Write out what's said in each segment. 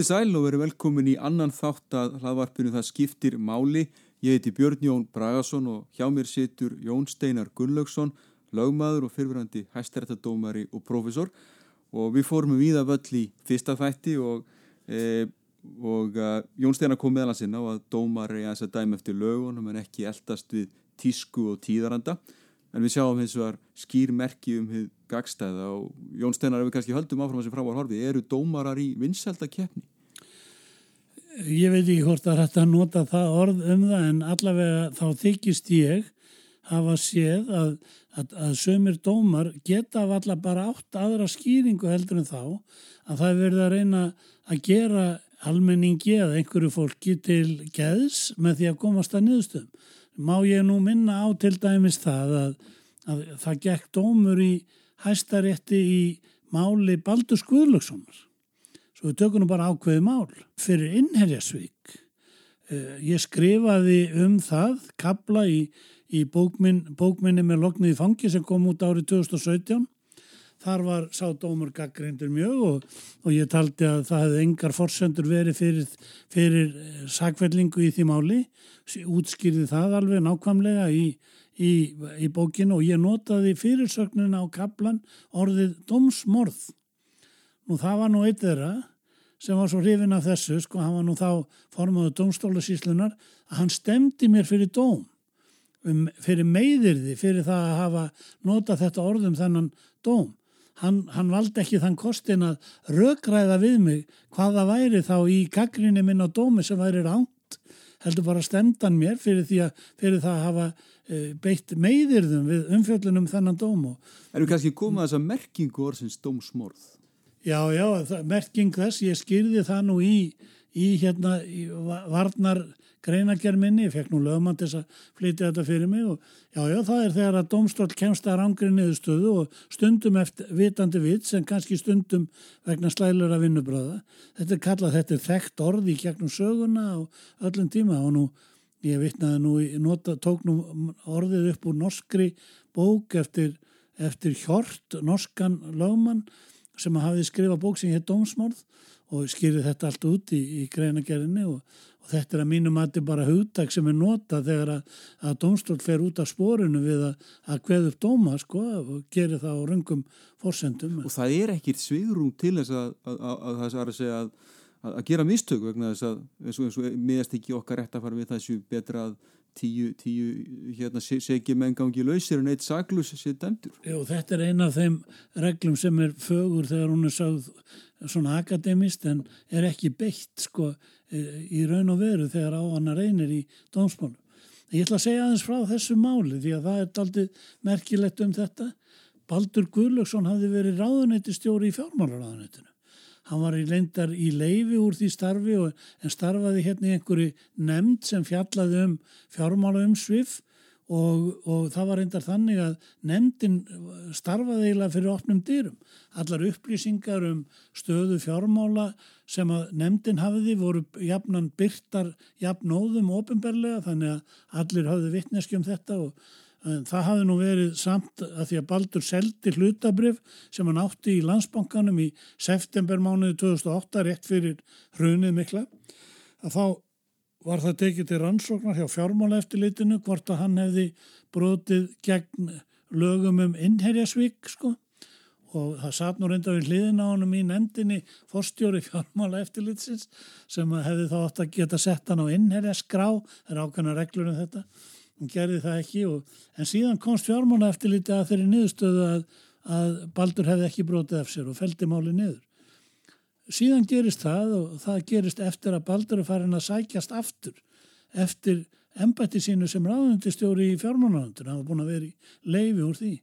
Komið sæl og verið velkomin í annan þátt að hlaðvarpinu það skiptir máli. Ég heiti Björn Jón Bragason og hjá mér situr Jón Steinar Gunnlaugsson, lögmaður og fyrfirandi hæstaréttadómari og profesor og við fórum við að völl í fyrsta þætti og, e, og uh, Jón Steinar kom sinna á að dómari að þess að dæm eftir lögunum en ekki eldast við tísku og tíðaranda en við sjáum hins vegar skýrmerki um hið gagstæða og Jón Steinar ef við kannski höldum áfram þessi frávar horfi, eru dómarar í vinsældakeppni? Ég veit ekki hvort að nota það orð um það en allavega þá þykist ég hafa séð að, að, að sömur dómar geta af alla bara átt aðra skýringu heldur en þá að það verður að reyna að gera almenningi eða einhverju fólki til geðs með því að komast að niðurstöðum. Má ég nú minna á til dæmis það að, að það gekk dómur í hæstarétti í máli Baldur Skuðlökssonar. Svo við tökum nú bara ákveði mál fyrir innherjasvík. Eh, ég skrifaði um það, kabla í, í bókminn, bókminni með loknið í fangi sem kom út árið 2017. Þar var sádómur gaggreindur mjög og, og ég taldi að það hefði engar forsendur verið fyrir, fyrir eh, sakvellingu í því máli. Útskýrði það alveg nákvæmlega í í, í bókinu og ég notaði fyrirsögnuna á kaplan orðið domsmorð. Nú það var nú eitt þeirra sem var svo hrifin af þessu, sko, hann var nú þá formadur domstólasíslunar, að hann stemdi mér fyrir dóm, um, fyrir meiðirði, fyrir það að hafa notað þetta orðum þennan dóm. Hann, hann valdi ekki þann kostin að rökræða við mig hvaða væri þá í gaggrinni minn á dómi sem væri ránt, heldur bara stemdan mér fyrir, að, fyrir það að hafa Eh, beitt meðirðum við umfjöldunum þennan dóm. Erum kannski komað þess að merkingu orðsins dómsmorð? Já, já, það, merking þess, ég skýrði það nú í, í hérna í varnar greinagerminni, ég fekk nú lögmann til að flytja þetta fyrir mig og já, já, það er þegar að domstól kemst að rangri niðurstöðu og stundum eftir vitandi vits en kannski stundum vegna slælur að vinnubröða. Þetta er kallað, þetta er þekkt orði í gegnum söguna og öllum tíma og nú Ég vittnaði nú, nota, tók nú orðið upp úr norskri bók eftir, eftir Hjort, norskan lögmann sem hafði skrifað bók sem hétt Dómsmórð og skýrið þetta allt út í, í greinagerðinni og, og þetta er að mínum að þetta er bara hugtak sem er nota þegar að, að Dómstól fer út af spórinu við að, að hveð upp dóma sko og gerir það á röngum fórsendum. Og það er ekkit svigrum til þess að, að það er að segja að að gera mistök vegna þess að miðast ekki okkar rétt að fara við þessu betra að tíu, tíu hérna segi menn gangi lausir en eitt saglus sé dæmdur. Jó, þetta er eina af þeim reglum sem er fögur þegar hún er sáð svona akademist en er ekki beitt sko e, í raun og veru þegar á hana reynir í dómsmálum. Ég ætla að segja aðeins frá þessu máli því að það er aldrei merkilegt um þetta. Baldur Guðlöksson hafði verið ráðunætti stjóri í fjármálaráðunættinu Hann var í leindar í leifi úr því starfi og, en starfaði hérna í einhverju nefnd sem fjallaði um fjármála um svif og, og það var reyndar þannig að nefndin starfaði eiginlega fyrir opnum dyrum. Allar upplýsingar um stöðu fjármála sem að nefndin hafiði voru jafnan byrtar jafnóðum ofinberlega þannig að allir hafði vittneski um þetta og En það hafði nú verið samt að því að Baldur seldi hlutabrif sem hann átti í landsbankanum í septembermánuði 2008 rétt fyrir hrunið mikla að þá var það tekið til rannsóknar hjá fjármálaeftilitinu hvort að hann hefði brotið gegn lögum um innherjasvík sko. Og það satt nú reynda við hliðin á hann í nefndinni fórstjóri fjármálaeftilitsins sem hefði þá átt að geta sett hann á innherjaskrá, það er ákveðna reglur um þetta hún gerði það ekki og, en síðan komst fjármána eftir liti að þeirri niðurstöðu að, að Baldur hefði ekki brotið af sér og feldi máli niður. Síðan gerist það og það gerist eftir að Baldur er farin að sækjast aftur eftir embætti sínu sem ráðundistjóri í fjármánarandur, hann var búin að vera í leifi úr því.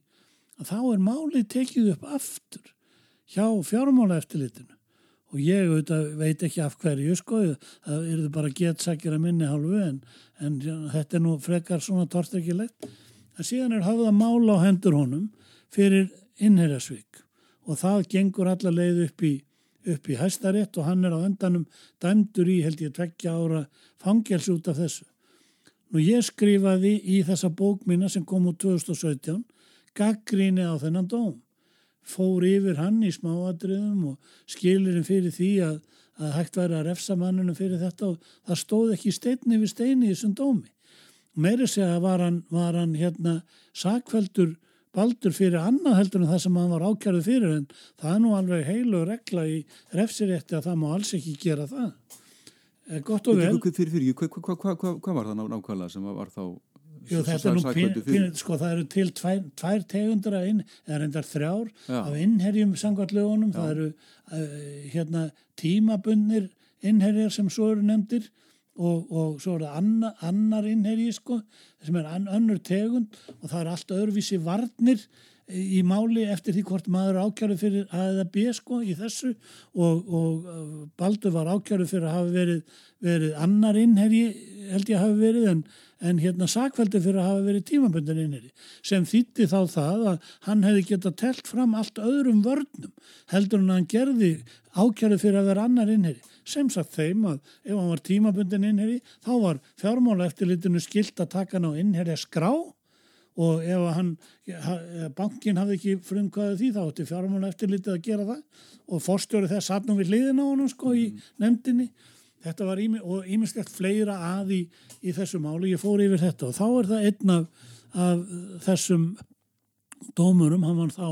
Að þá er málið tekið upp aftur hjá fjármála eftirlitinu og ég auðvitað, veit ekki af hverju sko, það eru bara getsakir að minni hálfu en, en þetta er nú frekar svona torstrekilegt en síðan er hafða mála á hendur honum fyrir innherjasvík og það gengur alla leið upp í, upp í hæstarétt og hann er á endanum dæmdur í held ég tveggja ára fangels út af þessu. Nú ég skrifaði í þessa bók mína sem kom úr 2017 gaggríni á þennan dóm fór yfir hann í smáadriðum og skilurinn fyrir því að, að hægt væri að refsa mannunum fyrir þetta og það stóð ekki steinni við steini í þessum dómi. Meiri segja var hann, var hann hérna sakveldur baldur fyrir annað heldur en það sem hann var ákjærið fyrir en það er nú alveg heilu regla í refsirétti að það má alls ekki gera það. Gott og vel. Fyrir, fyrir, hvað hva, hva, hva, var það nákvæmlega sem var þá Jú, þetta er nú pín, sko það eru til tvær, tvær tegundur að inn, eða reyndar þrjár Já. af innherjum sangvartlögunum, það eru uh, hérna tímabundir innherjar sem svo eru nefndir og, og svo er það anna, annar innherji sko, sem er an, önnur tegund og það er allt öðruvísi varnir í máli eftir því hvort maður ákjæru fyrir A eða B sko í þessu. Og, og Baldur var ákjæru fyrir að hafa verið, verið annar innherji held ég að hafa verið en, en hérna sakveldi fyrir að hafa verið tímaböndin innherji sem þýtti þá það að hann hefði geta telt fram allt öðrum vörnum heldur en hann gerði ákjæru fyrir að vera annar innherji. Sem sagt þeim að ef hann var tímaböndin innherji þá var fjármála eftirlitinu skilt að taka hann á innherja skrá og ef hann, bankin hafði ekki frumkvæðið því þá ætti fjármála eftirlitið að gera það. Og fórstjóri þess satnum við hliðin á hann sko í nefndinni. Þetta var ími, og ímislegt fleira að í, í þessu máli, ég fór yfir þetta og þá er það einn af, af þessum dómurum, hann var þá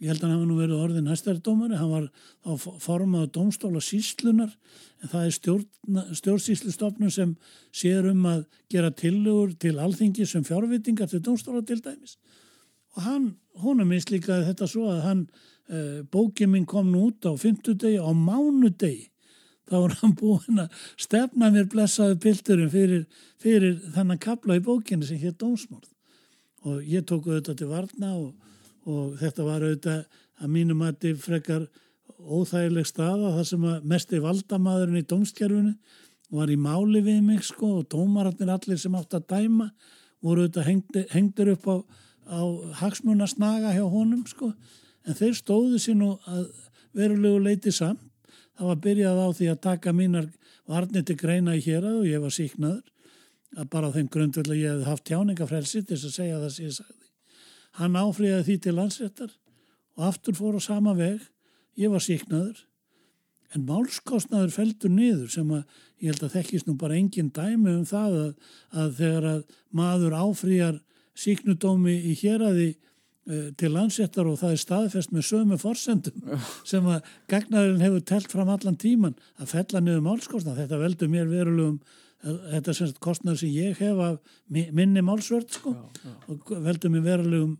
ég held að hann hefði nú verið orðin hæstari dómari, hann var þá formaður domstóla síslunar en það er stjórnsíslustofnum sem sér um að gera tillögur til alþingi sem fjárvitingar til domstóla til dæmis. Og hann, minnst líka þetta svo að hann, uh, bókið minn kom nú út á fymtudegi, á mánudegi. Þá var hann búinn að stefna mér blessaðu pilturum fyrir, fyrir þannan kapla í bókinu sem hér dómsmórð og ég tók auðvitað til varna og, og þetta var auðvitað að mínum að þið frekar óþægileg staða þar sem að mest er valdamaðurinn í dómskerfunu var í máli við mig sko og dómararnir allir sem átt að dæma voru auðvitað hengdir, hengdir upp á, á hagsmunasnaga hjá honum sko. En þeir stóðu sér nú að verulegu leiti samt. Það var byrjað á því að taka mínar varnir til greina í hér og ég var síknaður að bara á þeim grundvöld að ég hef haft tjáningafrelsi til að segja það sem ég sagði hann áfriðaði því til landsréttar og aftur fór á sama veg ég var síknaður en málskostnaður feldur niður sem að ég held að þekkist nú bara engin dæmi um það að, að þegar að maður áfrýjar síknudómi í héræði uh, til landsettar og það er staðfest með sömu forsendum sem að gagnarinn hefur telt fram allan tíman að fella niður málskostnað. Þetta veldur mér verulegum uh, þetta er semst kostnað sem ég hef af minni málsvörd sko já, já. og veldur mér verulegum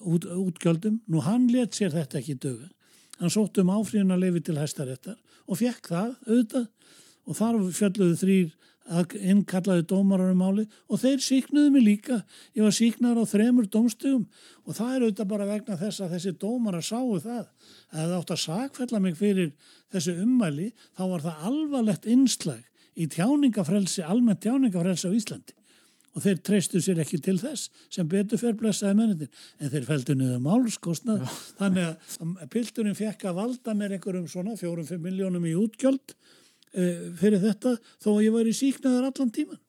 út, útgjöldum. Nú hann let sér þetta ekki dögur Hann sótt um áfríðuna lefi til hæstaréttar og fekk það auðvitað og þar fjölluðu þrýr innkallaði dómarar um máli og þeir síknuðu mig líka. Ég var síknar á þremur dómstugum og það er auðvitað bara vegna þess að þessi dómarar sáu það. Að það átt að sakfella mig fyrir þessi ummæli þá var það alvarlegt innslag í tjáningafrelsi, almennt tjáningafrelsi á Íslandi og þeir treystu sér ekki til þess sem betur fyrir blessaði mennitin en þeir feldu niður málskostnað. Þannig að pildurinn fekk að valda mér einhverjum svona fjórum-fimm miljónum í útgjöld uh, fyrir þetta þó að ég var í síknaður allan tíman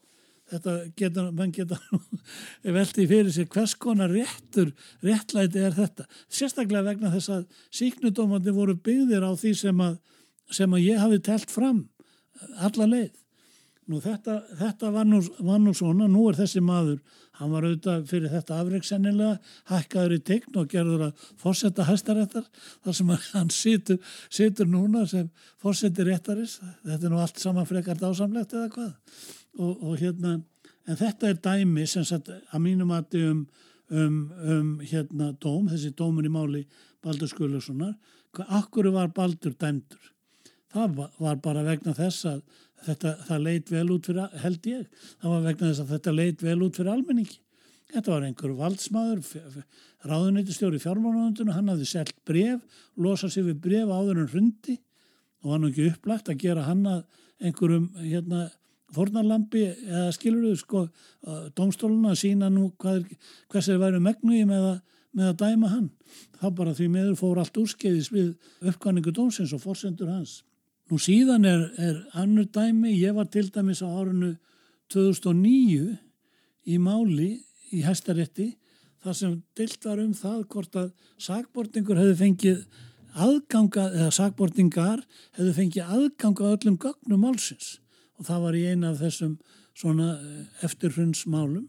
þetta geta, mann geta veldi fyrir sig hvers konar réttur réttlæti er þetta. Sérstaklega vegna þess að síknudómandi voru byggðir á því sem að, sem að ég hafi telt fram alla leið Nú þetta, þetta var, nú, var nú svona, nú er þessi maður, hann var auðvitað fyrir þetta afreiksennilega, hækkaður í tegn og gerður að fórsetta hæstaréttar, þar sem hann situr, situr núna sem fórseti réttaris, þetta er nú allt saman frekart ásamlegt eða hvað. Og, og hérna, en þetta er dæmi sem sagt að mínum aðti um, um, um hérna dóm, þessi dómun í máli Baldur Skullurssonar, akkur var Baldur dæmdur? Það var bara vegna þess að þetta, það leit vel út fyrir, held ég, það var vegna þess að þetta leit vel út fyrir almenningi. Þetta var einhver valdsmaður, ráðuneytistjóri fjármálunundinu, hann hafði selgt bref, losað sér við bref áður en hrundi og var nú ekki upplagt að gera hann að einhverjum hérna, fornarlampi eða skilur þau sko domstóluna að sína nú hvað, hvers er værið megnuði með, með að dæma hann. Þá bara því meður fór allt úrskeiðis við uppkvæningu dómsins og forsendur hans. Nú síðan er, er annur dæmi, ég var til dæmis á árunnu 2009 í máli í Hæstarétti þar sem dilt var um það hvort að sagbortingur hefði fengið aðganga, eða sakbortingar hefðu fengið aðganga öllum gögnum málsins. Og það var í eina af þessum svona eh, eftirhrunnsmálum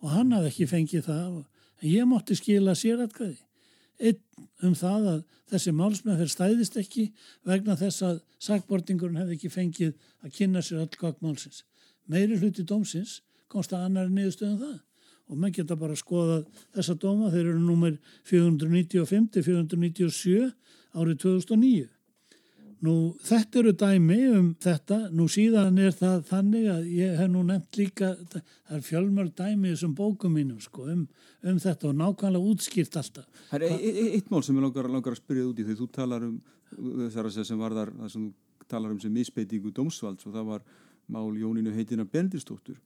og hann hafði ekki fengið það. En ég mótti skila sératkvæði einn um það að þessi málsmeðferð stæðist ekki vegna þess að sakbortingurinn hefði ekki fengið að kynna sér öll gögn málsins. Meiri hluti dómsins komst að annari niðurstöðum það og menn geta bara að skoða þessa dóma, þeir eru nummer 495-497 árið 2009. Nú þetta eru dæmi um þetta, nú síðan er það þannig að ég hef nú nefnt líka, það er fjölmörg dæmi þessum bókum mínum sko um, um þetta og nákvæmlega útskýrt alltaf. Það er e e eitt mál sem ég langar, langar að spyrja út í því þú talar um þessar sem var þar, það sem þú talar um sem misbeitingu dómsvalds og það var mál Jónínu heitina Bendistóttur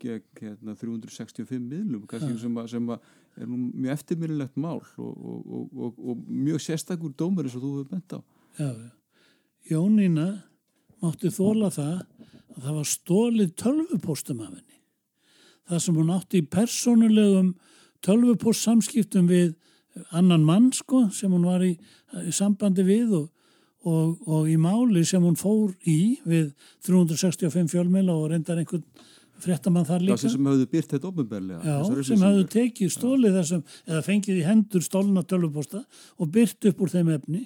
gegn hérna, 365 miðlum sem, að, sem að er nú mjög eftirminnilegt mál og, og, og, og mjög sérstakur dómur eins og þú hefur bent á. Já, já. Jónína mátti þóla það að það var stólið tölvupóstum af henni. Það sem hún átti í persónulegum tölvupóst samskiptum við annan mann sko sem hún var í, í sambandi við og, og, og í máli sem hún fór í við 365 fjölmila og reyndar einhvern frettamann þar líka. Það sem hafðu byrt þetta ofnbærlega. Já, sem hafðu tekið stólið þessum eða fengið í hendur stólna tölvupósta og byrt upp úr þeim efni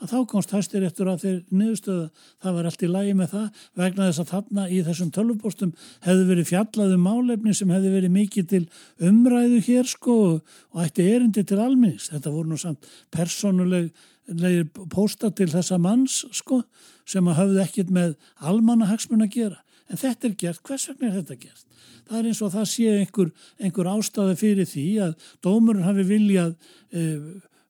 að þá komst hæstir eftir að þeir niðurstöðu það var allt í lægi með það vegna þess að þarna í þessum tölvupóstum hefði verið fjallaðu málefni sem hefði verið mikið til umræðu hér sko og ætti erindi til alminnings. Þetta voru nú samt personulegir pósta til þessa manns sko sem að hafði ekkit með almannahagsmun að gera. En þetta er gert, hvers vegna er þetta gert? Það er eins og það sé einhver, einhver ástæði fyrir því að dómurinn hafi viljað eh,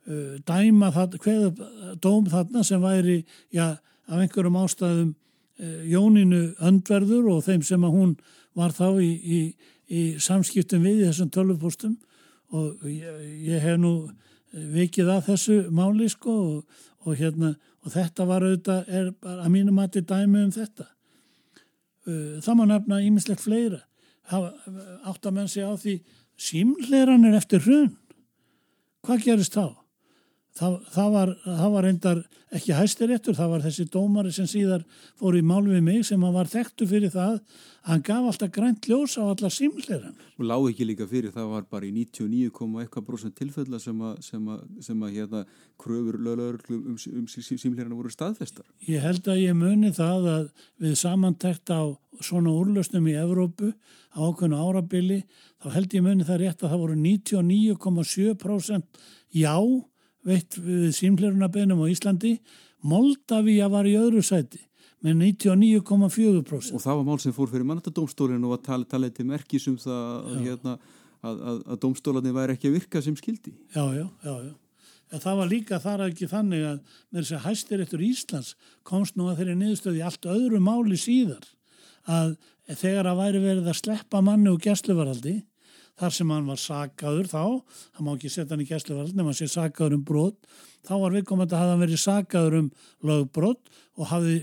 uh, dæma það, hveða dóm þarna sem væri, já, af einhverjum ástæðum uh, Jóninu öndverður og þeim sem að hún var þá í, í, í samskiptum við í þessum tölvupústum og ég, ég hef nú vikið að þessu máli sko og, og hérna og þetta var auðvitað, er að mínum þetta dæmi um þetta. Það má nefna ímislegt fleira. Átt að menn sig á því símleiran er eftir hrun. Hvað gerist þá? Það, það, var, það var reyndar ekki hæstiréttur, það var þessi dómari sem síðar fór í mál við mig sem var þekktu fyrir það að hann gaf alltaf grænt ljós á alla símleirann. Og lág ekki líka fyrir, það var bara í 99,1% tilfella sem að, sem að, sem að hérna kröfur löglaurlu um, um símleirann voru staðfestar. Ég held að ég muni það að við samantækt á svona úrlösnum í Evrópu á okkurna árabili, þá held ég muni það rétt að það voru 99,7% já veitt við símlirunabennum á Íslandi. Moldavíja var í öðru sæti með 99,4% og það var mál sem fór fyrir mannatadómstólinu og talið tali til merkis um það að, hérna, að, að, að dómstólarni væri ekki að virka sem skildi Já, já, já, já. En það var líka þar ekki þannig að með þess að hæstir eftir Íslands komst nú að þeirri niðurstöði allt öðru máli síðar að þegar að væri verið að sleppa manni og gæsluvaraldi þar sem hann var sagaður þá, hann má ekki setja hann í gæsluvarð nema að sé sagaður um brot, þá var viðkomandi að hafa verið sagaður um lögbrot og hafi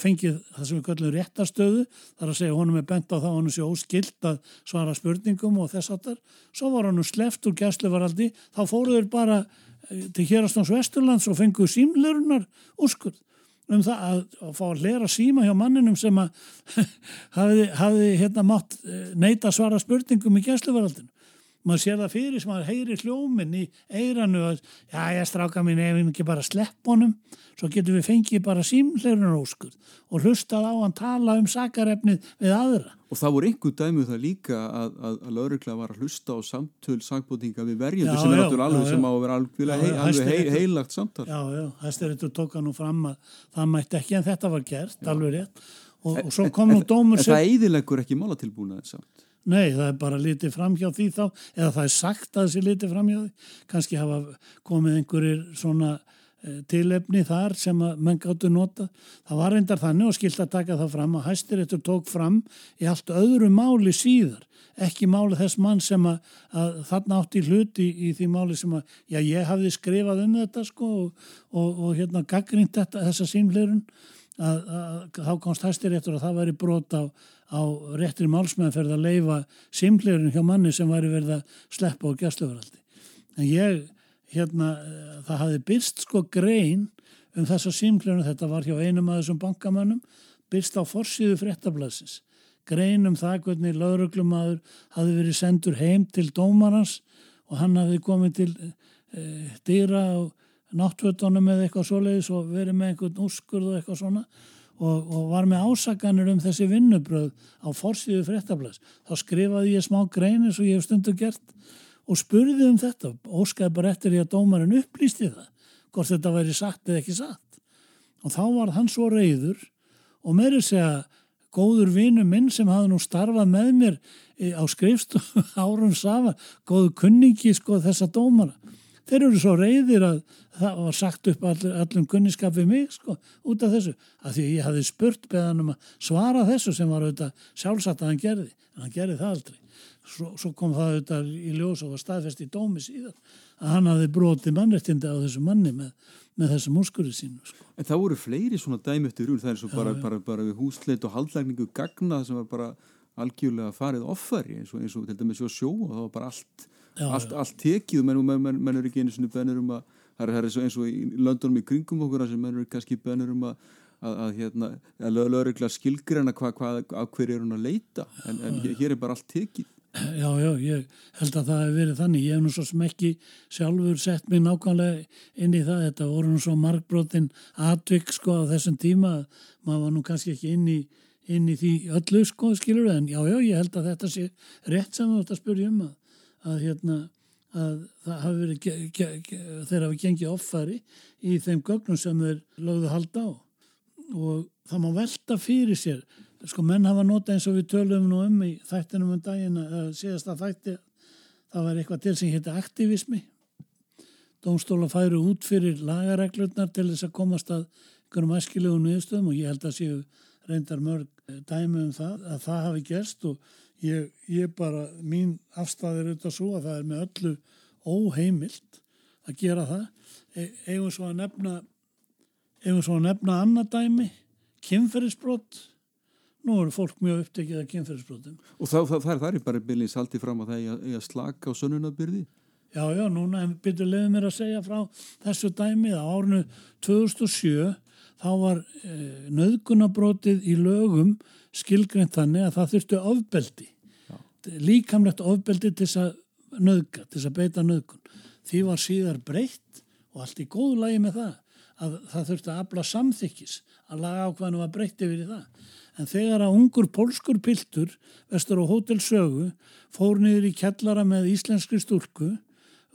fengið það sem við kallum réttastöðu, þar að segja honum er bent á það, honum sé óskilt að svara spurningum og þess aftar, svo var hann sleft úr gæsluvaraldi, þá fóruður bara eh, til Hérastáns Vesturlands og fenguð símlerunar úrskurð um það að, að fá að lera síma hjá manninum sem að hafi, hafi hérna mátt eh, neyta svara spurningum í gæsluvaraldinu. Maður sér það fyrir sem að heyri hljóminn í eiranu að já, ég stráka mín ef við ekki bara slepp honum, svo getur við fengið bara símleirun óskur og hlustað á hann tala um sakarefnið við aðra. Og það voru einhver dæmu um það líka að, að, að laurugla var að hlusta á samtöl sangbótinga við verjandi sem er náttúrulega alveg sem á að vera alveg, hei, alveg hei, heilagt samtal. Já, já, hæstiréttur tók hann nú fram að það mætti ekki en þetta var gert, já. alveg rétt og, og svo kom nú dómur sem... En það eidilegur ekki málatilbúnaðið samt? Nei, það er bara litið fram hjá því þá eða það er sagt að þessi litið fram hjá því kannski hafa komið einhverjir svona tilefni þar sem að menn gáttu nota. Það var reyndar þannig og skilt að taka það fram að hæstiréttur tók fram í allt öðru máli síðar, ekki máli þess mann sem að, að þarna átti hluti í, því máli sem að, já ég hafði skrifað um þetta sko og, og, og hérna gaggrínt þetta, þessa símleirun að, að þá komst hæstiréttur að það væri brot á, á réttri málsmeðferð að leifa símleirun hjá manni sem væri verið að sleppa á gæsluveraldi. En ég hérna, eh, það hafi byrst sko grein um þessa símklunum, þetta var hjá einum af þessum bankamönnum, byrst á forsýðu fréttablasins. Grein um það hvernig lauruglumadur hafi verið sendur heim til dómarans og hann hafi komið til e, dýra og náttfötunum eða eitthvað svoleiðis og verið með einhvern úrskurð og eitthvað svona og, og var með ásakanir um þessi vinnubröð á forsýðu fréttablas. Þá skrifaði ég smá grein eins og ég hef stundu gert og spurði um þetta. Óskaði bara eftir því að dómarinn upplýsti það hvort þetta væri sagt eða ekki sagt og þá var hann svo reyður og meiri segja góður vinu minn sem hafði nú starfað með mér á skrifstofu árum saman, góðu kunningi sko þessa dómara þeir eru svo reyðir að það var sagt upp all, allum kunniskap við mig sko út af þessu, af því ég hafði spurt beðan um að svara þessu sem var auðvitað sjálfsagt að hann gerði en hann gerði það aldrei. Svo, svo kom það auðvitað í ljós og var staðfest í dómi síðan að hann hafði brotið mannrettindi á þessu manni með, með þessum úrskurði sínu sko. En það voru fleiri svona dæmi eftir rúl, það er svo bara, já, bara, bara við húsleit og haldlækningu gagna sem var bara algjörlega farið offari eins og, eins og til dæmis sjó og það var bara allt, allt, allt tekið menn, menn, menn, menn er ekki einu svona bennur um að það er, eins og í löndunum í kringum okkur að menn er kannski bennur um að að, að, hérna, að lögregla skilgreina hvað hva, hva, hver er hún að leita en, en hér er bara allt tekið Já, já, ég held að það hefur verið þannig. Ég hef nú svo sem ekki sjálfur sett mig nákvæmlega inn í það. Þetta voru nú svo markbrotin atvik sko á þessum tíma. Maður var nú kannski ekki inn í, inn í því öllu sko, skilur. En já, já, ég held að þetta sé rétt sem þú ætti að spyrja um að, að, hérna, að það hafi verið, þeir hafi gengið offari í þeim gögnum sem þeir lögðu halda á. Og það má velta fyrir sér sko menn hafa nota eins og við tölum nú um í þættinum um daginn að síðast að þætti það var eitthvað til sem hétti aktivismi Dómstóla færu út fyrir lagareglurnar til þess að komast að einhverjum æskilegu nýðstöðum og ég held að séu reyndar mörg eh, dæmi um það að það hafi gerst og ég, ég bara, mín afstæðir auðvitað svo að það er með öllu óheimilt að gera það e, eigum svo að nefna eigum svo að nefna annað dæmi kynferðisbrott Nú eru fólk mjög upptekið að kynferðisbrotum. Og það, það, það er bara byrjins haldið fram að það er að slaka á sönnunabyrði? Já, já, núna byrjuð leiðið mér að segja frá þessu dæmið á árinu 2007 þá var eh, nöðgunabrótið í lögum skilgreint þannig að það þurftu ofbeldi. Já. Líkamlegt ofbeldi til þess að nöðga, til þess að beita nöðgun. Því var síðar breytt og allt í góðu lagi með það að það þurftu að abla samþykkis að laga ákvæðinu var breytt yfir í það en þegar að ungur pólskur piltur vestur á hótelsögu fór niður í kjallara með íslenskri stúrku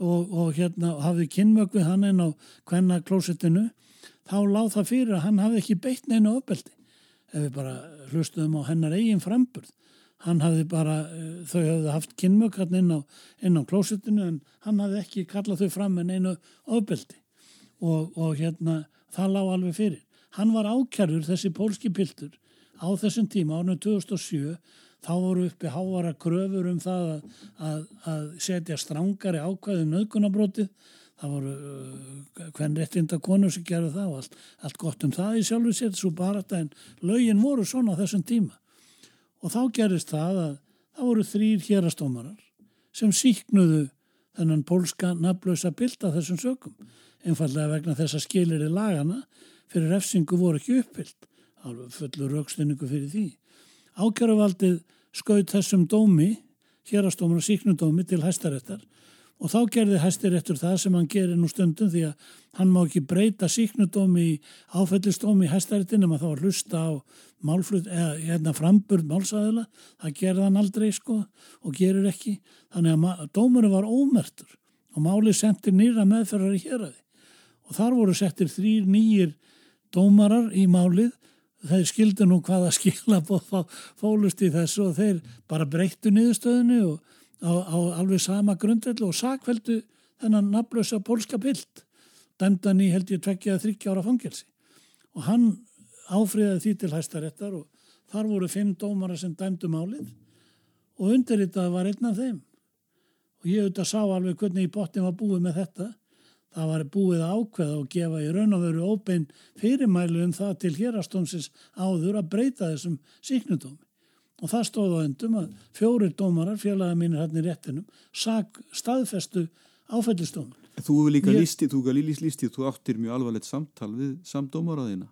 og, og hérna hafði kynmög við hann einn á hvenna klósettinu þá láð það fyrir að hann hafði ekki beitt neina ofbeldi ef við bara hlustuðum á hennar eigin framburð. Hann hafði bara, eh, þau hafði haft kynmög hann inn á, inn á klósettinu en hann hafði ekki kallað þau fram en einu ofbeldi. Og, og hérna það láð alveg fyrir. Hann var ákjærður þessi pólski piltur á þessum tíma, árnum 2007 þá voru uppi hávara kröfur um það að, að, að setja strángari ákvæðum nöðgunabrótið það voru uh, hvern réttinda konur sem gerði það og allt, allt gott um það í sjálfu sér svo bara þetta en lögin voru svona á þessum tíma. Og þá gerist það að það voru þrýr hérastómarar sem síknuðu þennan pólska naflösa bild af þessum sökum. Einfallega vegna þess að skilir í lagana fyrir refsingu voru ekki uppfyllt. Fullur raukstunningu fyrir því. Ákjöruvaldið skaut þessum dómi, hérastómar og síknudómi til hæstaréttar og þá gerði hæstaréttur það sem hann gerir nú stundum því að hann má ekki breyta síknudómi í áfællistómi í hæstaréttin en þá að hlusta á málflut eða hérna framburð málsæðila, það gerði hann aldrei sko og gerir ekki. Þannig að dómurinn var ómertur og málið sendir nýra meðferðar í héræði og þar voru settir þrýr nýjir dómarar í málið. Þeir skildu nú hvaða skila fólust í þessu og þeir bara breyttu niðurstöðinu og á, á alveg sama grundveldu og sakveldu þennan naflösa pólska pilt. Dæmdan í held ég tveggja að þryggja ára fangelsi. Og hann áfriðaði því til hæstaréttar og þar voru fimm dómara sem dæmdu málið. Og undirritað var einn af þeim. Og ég auðvitað sá alveg hvernig í botni var búið með þetta. Það var búið ákveða og gefa í raun og veru óbein fyrirmælu um það til hérastómsins áður að breyta þessum síknudómi. Og það stóð á endum að fjórir dómarar, fjölaða mínir hann í réttinum, staðfestu áfællistómin. Þú hefur líka ég... lísti, þú hefur líka lísti, þú áttir mjög alvarlegt samtal við samdómaraðina.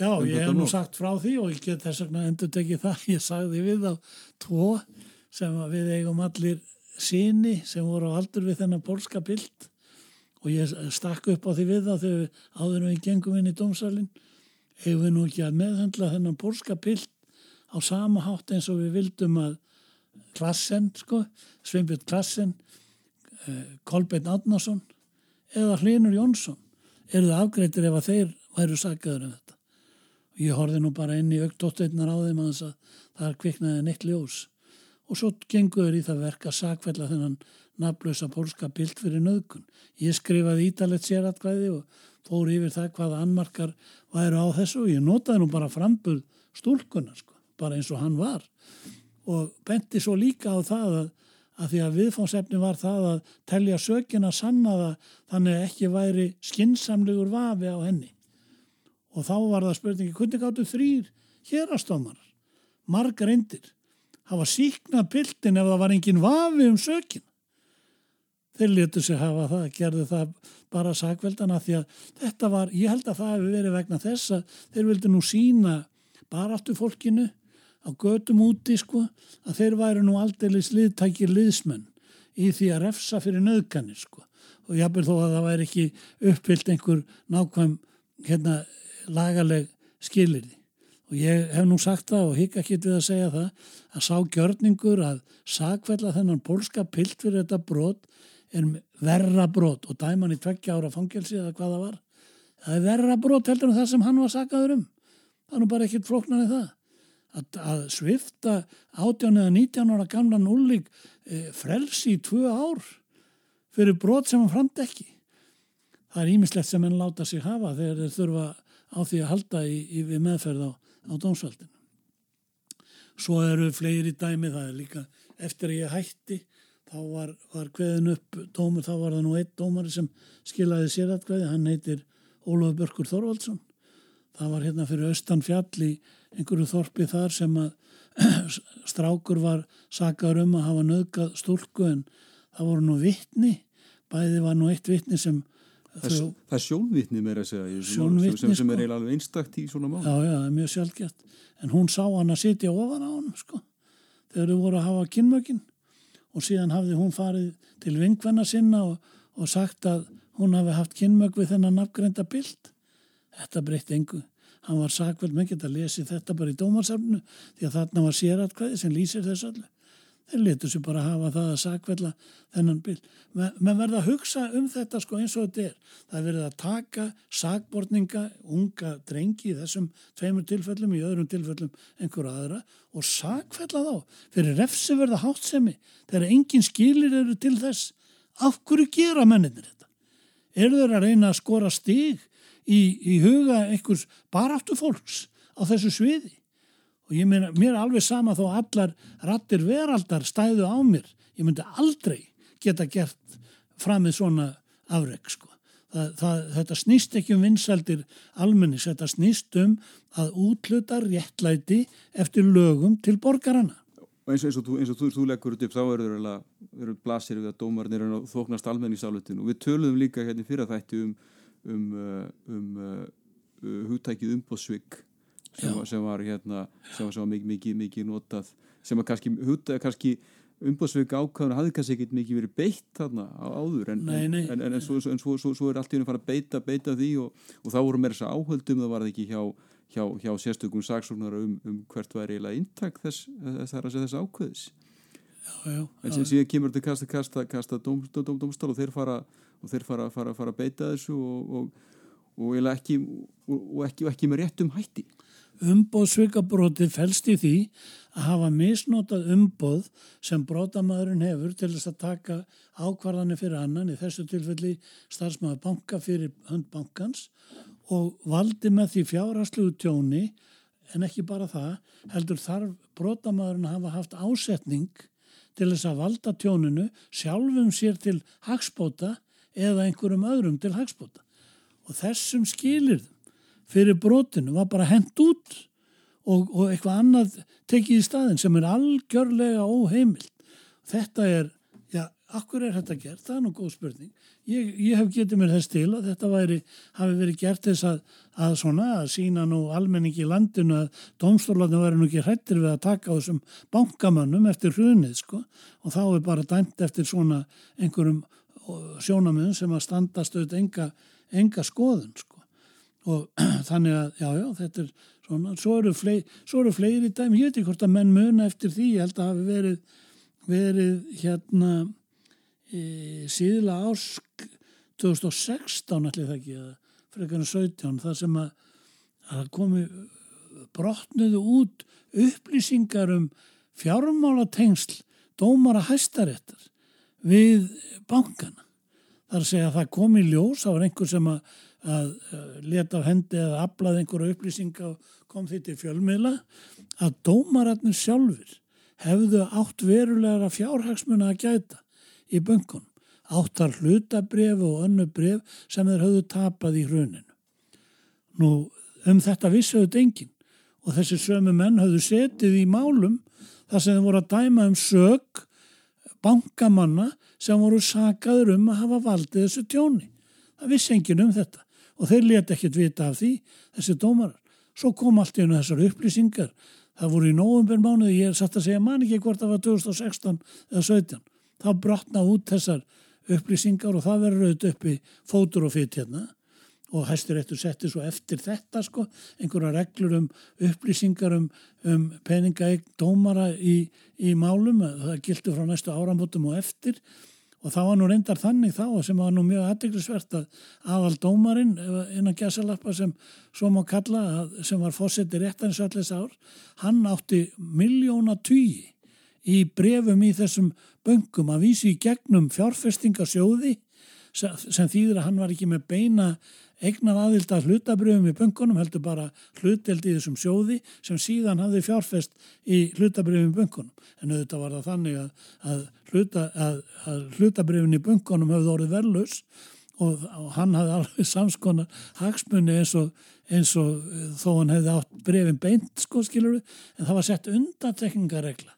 Já, um ég hef nú sagt frá því og ég get þess vegna endur tekið það. Ég sagði við á tvo sem við eigum allir síni sem voru á aldur við þennan pólska bild og ég stakk upp á því við þá þegar áður við gengum inn í dómsalinn hefur við nú ekki að meðhandla þennan pólska bild á sama hátt eins og við vildum að klassen, sko, Sveinbjörn Klassen eh, Kolbeinn Átnason eða Hlinur Jónsson eru það afgreitir ef að þeir væru saggaður um þetta. Og ég horfi nú bara inn í auktóttveitnar á þeim að það er kviknaði neitt ljós. Og svo gengur í það verk að sagfælla þennan naflösa pólska bild fyrir nöðkun. Ég skrifaði ítalett sératkvæði og fór yfir það hvaða anmarkar væru á þessu og ég notaði nú bara framburð stúlkunar sko, bara eins og hann var. Og benti svo líka á það að, að því að viðfónsefni var það að telja sökina sannaða þannig að ekki væri skinsamlegur vafi á henni. Og þá var það spurningi hvernig gáttu þrýr hérastómar margar indir hafa síknað piltin ef það var engin vafi um sökin þeir letu sig hafa það, gerðu það bara sakveldana því að þetta var, ég held að það hefur verið vegna þess að þeir vildi nú sína baráttu fólkinu á gödum úti sko að þeir væri nú aldrei sliðtækir liðsmenn í því að refsa fyrir nöðganir sko. Og jábel þó að það væri ekki uppfyllt einhver nákvæm hérna lagaleg skilirði og ég hef nú sagt það og higg ekki við að segja það að sá gjörningur að sakvella þennan pólska pilt fyrir þetta brot er verra brot og dæman í tveggja ára fangelsi eða hvaða var. Það er verra brot heldur en það sem hann var sakaður um. Það er nú bara ekkit floknan í það að, að svifta 18 eða 19 ára gamla núlík e, frelsi í tvö ár fyrir brot sem hann framt ekki. Það er ímislegt sem henn láta sig hafa þegar þeir þurfa á því að halda í, í meðferð á, á dómsvaldinu. Svo eru fleiri dæmi það er líka eftir að ég hætti þá var, var hveðin upp dómur, þá var það nú eitt dómari sem skilaði sér aðkveði, hann heitir Ólaf Börkur Þorvaldsson. Það var hérna fyrir austan fjall í einhverju þorpi þar sem að strákur var sakar um að hafa nöðgað stúlku en það voru nú vittni bæði var nú eitt vittni sem Það, þau, það er sjónvittni meira að segja sjónvittni, sem, sem sko. er eiginlega einstakt í svona mál Já, já, það er mjög sjálfgett en hún sá hann að sitja ofan á hann sko, þegar þau voru að hafa kynmökinn og síðan hafði hún farið til vingvenna sinna og, og sagt að hún hafi haft kynmög við þennan nafngreinda bild. Þetta breytti engu. Hann var sakveld mikið að lesi þetta bara í dómarsafnu því að þarna var sératkvæði sem lýsir þess allir þeir letur sér bara hafa það að sakvella þennan bíl. Menn verða að hugsa um þetta sko eins og þetta er. Það verður að taka sakbortninga, unga drengi í þessum tveimur tilfellum, í öðrum tilfellum einhverja aðra og sakvella þá fyrir refsiverða hátsemi þegar engin skilir eru til þess. Af hverju gera menninir þetta? Er þeir að reyna að skora stig í, í huga einhvers baráttu fólks á þessu sviði? og ég meina, mér er alveg sama þó allar rattir veraldar stæðu á mér ég myndi aldrei geta gert fram með svona afreg sko. þetta snýst ekki um vinsaldir almennis, þetta snýst um að útluta réttlæti eftir lögum til borgarana og eins og, eins og, eins og þú, þú leggur upp þá eru það blasir við að dómarnir þóknast almenningsálutinu og við töluðum líka hérna fyrir þætti um um, uh, um, um uh, hugtækið umbóðsvigg sem, sem var hérna sem var, sem var mikið, mikið, mikið notað sem var kannski, kannski umbúðsveik ákvæðun hafði kannski ekkit mikið verið beitt þarna áður en, nei, nei. en, en, en svo, svo, svo, svo er allt í húnum farið að beita, beita því og, og þá voru mér þess að áhöldum það var ekki hjá, hjá, hjá sérstökum saksóknar um, um hvert var eiginlega intak þess, þess, þess, þess ákvæðis. Já, já, en sem síðan kemur þetta kasta, kasta, kasta dóm, dóm, dóm, dómstál og þeir fara og þeir fara, fara, fara að beita þessu og, og, og ekki, ekki, ekki með réttum hætti. Umbóðsvikabróti fælst í því að hafa misnotað umbóð sem brótamæðurinn hefur til þess að taka ákvarðanir fyrir annan, í þessu tilfelli starfsmæður banka fyrir höndbankans og valdi með því fjárhastluðu tjóni, en ekki bara það, heldur þarf brótamæðurinn að hafa haft ásetning til þess að valda tjóninu sjálfum sér til hagspóta eða einhverjum öðrum til hagspóta. Og þessum skilirðum fyrir brotinu var bara hent út og, og eitthvað annað tekið í staðin sem er algjörlega óheimilt. Þetta er ja, akkur er þetta gert? Það er nú góð spurning. Ég, ég hef getið mér þess til að þetta væri, hafi verið gert þess að, að svona, að sína nú almenningi í landinu að domstólarnir væri nú ekki hrættir við að taka á þessum bankamönnum eftir hrunið, sko, og þá er bara dæmt eftir svona einhverjum sjónamöðum sem að standast auðvitað enga, enga skoðun, sko. Og þannig að, já, já, þetta er svona, svo eru, fleiri, svo eru fleiri dæmi, ég veit ekki hvort að menn muna eftir því, ég held að hafi verið, verið hérna e, síðla ásk 2016 allir það ekki frekarinn 17 þar sem að, að komi brotnuðu út upplýsingar um fjármálatengsl dómara hæstaréttar við bankana. Það er að segja að það kom í ljós, það var einhver sem að, að leta á hendi eða aflaði einhverju upplýsinga og kom því til fjölmiðla, að dómaratnir sjálfur hefðu átt verulegra fjárhagsmuna að gæta í böngunum. Áttar hlutabref og önnu bref sem þeir höfðu tapað í hruninu. Nú, um þetta vissuðu dengin og þessi sömu menn höfðu setið í málum þar sem þeir voru að dæma um sög bankamanna sem voru sagaður um að hafa valdið þessu tjóni. Það vissi engin um þetta og þeir leti ekkert vita af því, þessi dómarar. Svo kom allt í hennu þessar upplýsingar. Það voru í nógumbjörnmánuði, ég er satt að segja man ekki hvort það var 2016 eða 17 þá brotna út þessar upplýsingar og það verður auðvitað uppi fótur og fyrt hérna og hæstur eftir setti svo eftir þetta sko, einhverja reglur um upplýsingar um, um peningaegn dómara í, í málum, það gildi frá næstu árambotum og eftir. Og það var nú reyndar þannig þá sem var nú mjög aðdeglisvert að aðal dómarinn innan gæsalappa sem svo má kalla sem var fósetti réttanins allis ár, hann átti miljóna tugi í brefum í þessum böngum að vísi í gegnum fjárfestingasjóði sem þýðir að hann var ekki með beina eignar aðild að hlutabröfum í böngunum heldur bara hluteld í þessum sjóði sem síðan hafði fjárfest í hlutabröfum í böngunum en auðvitað var það þannig að, að, hluta, að, að hlutabröfum í böngunum höfðu orðið verðlus og, og hann hafði alveg samskonar hagsmunni eins og, eins og þó hann hefði átt brefin beint sko skiluru en það var sett undantekningaregla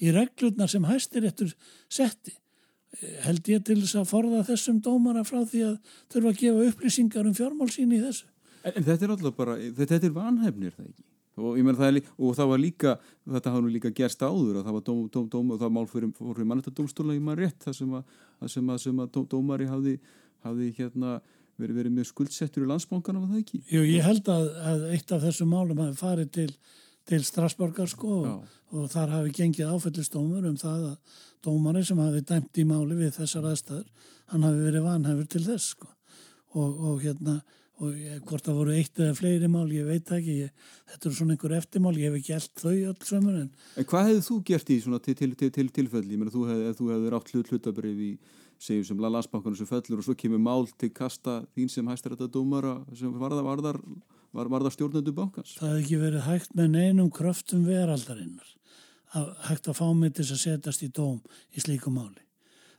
í reglurnar sem hæstiréttur setti held ég til þess að forða þessum dómara frá því að þurfa að gefa upplýsingar um fjármál sín í þessu. En, en þetta er alltaf bara, þetta er vanhefnir það ekki? Og, það, og það var líka, þetta hafði líka gerst áður og það var dóm, dóm, dóm og það mál fyrir, fyrir mannetadómstóla í maður rétt það sem að, sem að, sem að dóm, dómari hafði, hafði hérna verið, verið með skuldsettur í landsbánkan af það ekki? Jú, ég held að, að eitt af þessum málum hafi farið til til Strasborgar sko og, og þar hafi gengið áfællistómur um það að dómari sem hafi dæmt í máli við þessar aðstæður, hann hafi verið vanhefur til þess sko. Og, og hérna og ég, hvort það voru eitt eða fleiri mál, ég veit ekki. Ég, þetta er svona einhver eftirmál, ég hef ekki gælt þau alls sömur en En hvað hefðu þú gert í svona til, til, til, til tilfelli, ég meina þú hefðu, rátt hlut hlutabrif í, segjum sem landsbankunum sem fellur og svo kemur mál til kasta þín sem hæstar þetta dómara sem varðar, varðar var, var það stjórnendu bankans? Það hefði ekki verið hægt með neinum kröftum veraldarinnar að hægt að fá mig til að setjast í dóm í slíku máli.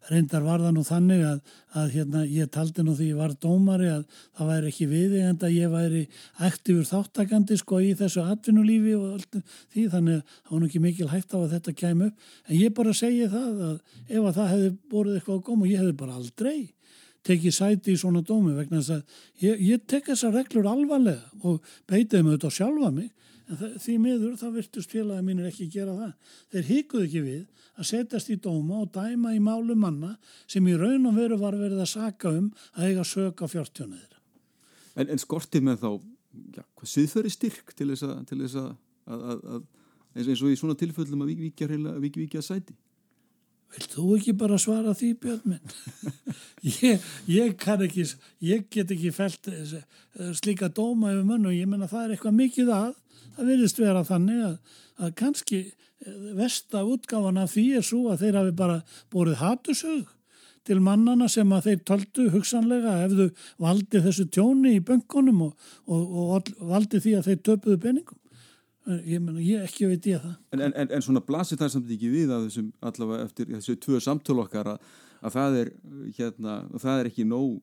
Reyndar var það nú þannig að, að hérna, ég taldi nú því ég var dómari að það væri ekki viðegand að ég væri aktífur þáttakandi sko í þessu atvinnulífi og allt því þannig að það var nú ekki mikil hægt á að þetta kæmu upp. En ég bara segi það að ef að það hefði borðið eitthvað á góma, ég hefði bara aldrei tekið sæti í svona dómi vegna þess að ég, ég tek þessar reglur alvarlega og beitiði mig auðvitað sjálfa mig en það, því miður þá virtust félagi mínir ekki gera það. Þeir híkuðu ekki við að setjast í dóma og dæma í málu manna sem í raun og veru var verið að saka um að eiga söka fjártjónaðir. En, en skortið með þá, já, hvað syðferði styrk til þess að, til þess að, að, að eins og í svona tilfellum að vikja sæti? Vilt þú ekki bara svara því Björn minn? ég, ég kann ekki, ég get ekki fælt eh, slíka dóma yfir mönnu og ég menna það er eitthvað mikið að, það vilist vera þannig að, að kannski eh, versta útgáfan af því er svo að þeir hafi bara borðið hatusög til mannana sem að þeir töldu hugsanlega ef þau valdi þessu tjóni í böngunum og, og, og valdi því að þeir töpuðu peningum ég, mena, ég ekki veit ég það. En, en, en svona blasir það samt ekki við þessum allavega eftir þessu tvö samtöl okkar að, að það er hérna, það er ekki nóg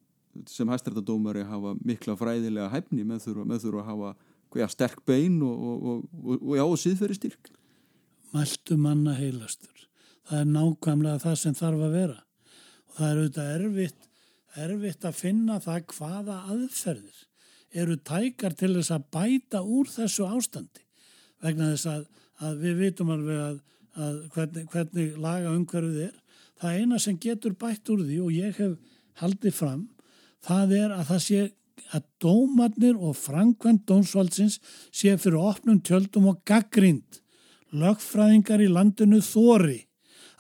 sem hæstrættadómari hafa mikla fræðilega hæfni með þurfa að hafa ja, sterk bein og, og, og, og já, og síðferði styrk. Mæltu manna heilastur það er nákvæmlega það sem þarf að vera. Það er auðvitað erfitt, erfitt að finna það hvaða aðferðir eru tækar til þess að bæta úr þessu ástandi vegna þess að, að við vitum alveg að, að hvernig, hvernig laga umhverfið er. Það eina sem getur bætt úr því og ég hef haldið fram, það er að það sé að dómarnir og framkvæmt dómsvaldsins sé fyrir opnum tjöldum og gaggrind lögfræðingar í landinu þóri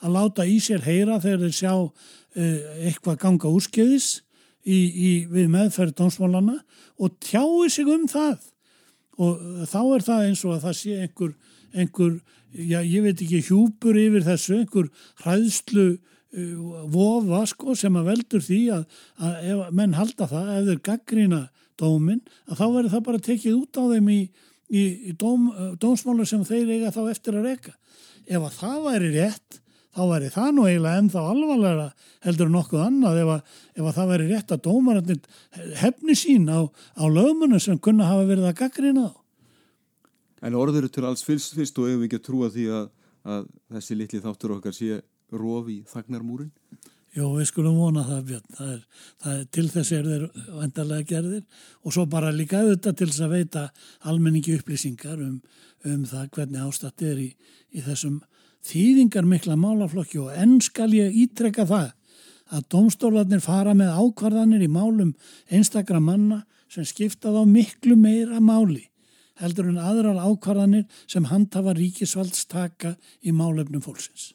að láta í sér heyra þegar þeir sjá uh, eitthvað ganga úrskeiðis í, í, við meðferð dómsmálana og tjái sig um það og þá er það eins og að það sé einhver, einhver já ég veit ekki hjúpur yfir þessu, einhver hræðslu uh, vofa sko sem að veldur því að, að ef menn halda það, ef þeir gaggrína dómin, að þá verður það bara tekið út á þeim í, í, í dóm, dómsmálu sem þeir eiga þá eftir að reyka. Ef að það væri rétt þá væri það nú eiginlega ennþá alvarlega heldur nokkuð annað ef að, ef að það væri rétt að dómarannir hefni sín á, á lögmunum sem kunna hafa verið að gaggrina á. En orður eru til alls fyrst, fyrst og ef við ekki að trúa því að, að þessi litli þáttur okkar sé rofi þagnarmúrin? Jó, við skulum vona það, Björn. Það er, það er, til þess er þeir vendarlega gerðir og svo bara líka auðvitað til þess að veita almenningi upplýsingar um, um það hvernig ástatt er í, í þessum þýðingar mikla málaflokki og enn skal ég ítrekka það að domstólarnir fara með ákvarðanir í málum einstakra manna sem skiptað á miklu meira máli heldur en aðrar ákvarðanir sem handhafa ríkisvaldstaka í málefnum fólksins.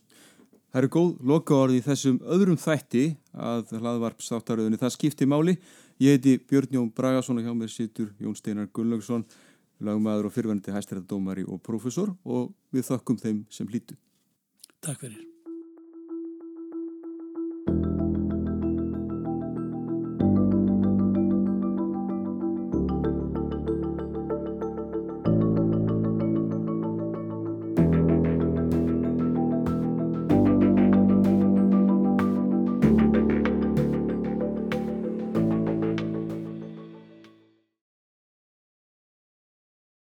Það eru góð loka orði í þessum öðrum þætti að hlaðvarpstáttaröðunni það skipti máli. Ég heiti Björn Jón Bragason og hjá mér situr Jón Steinar Gunnlaugsson, lagmaður og fyrvenandi hæstæðardómari og profesor og við þakkum þeim sem hlýtu. Takk fyrir.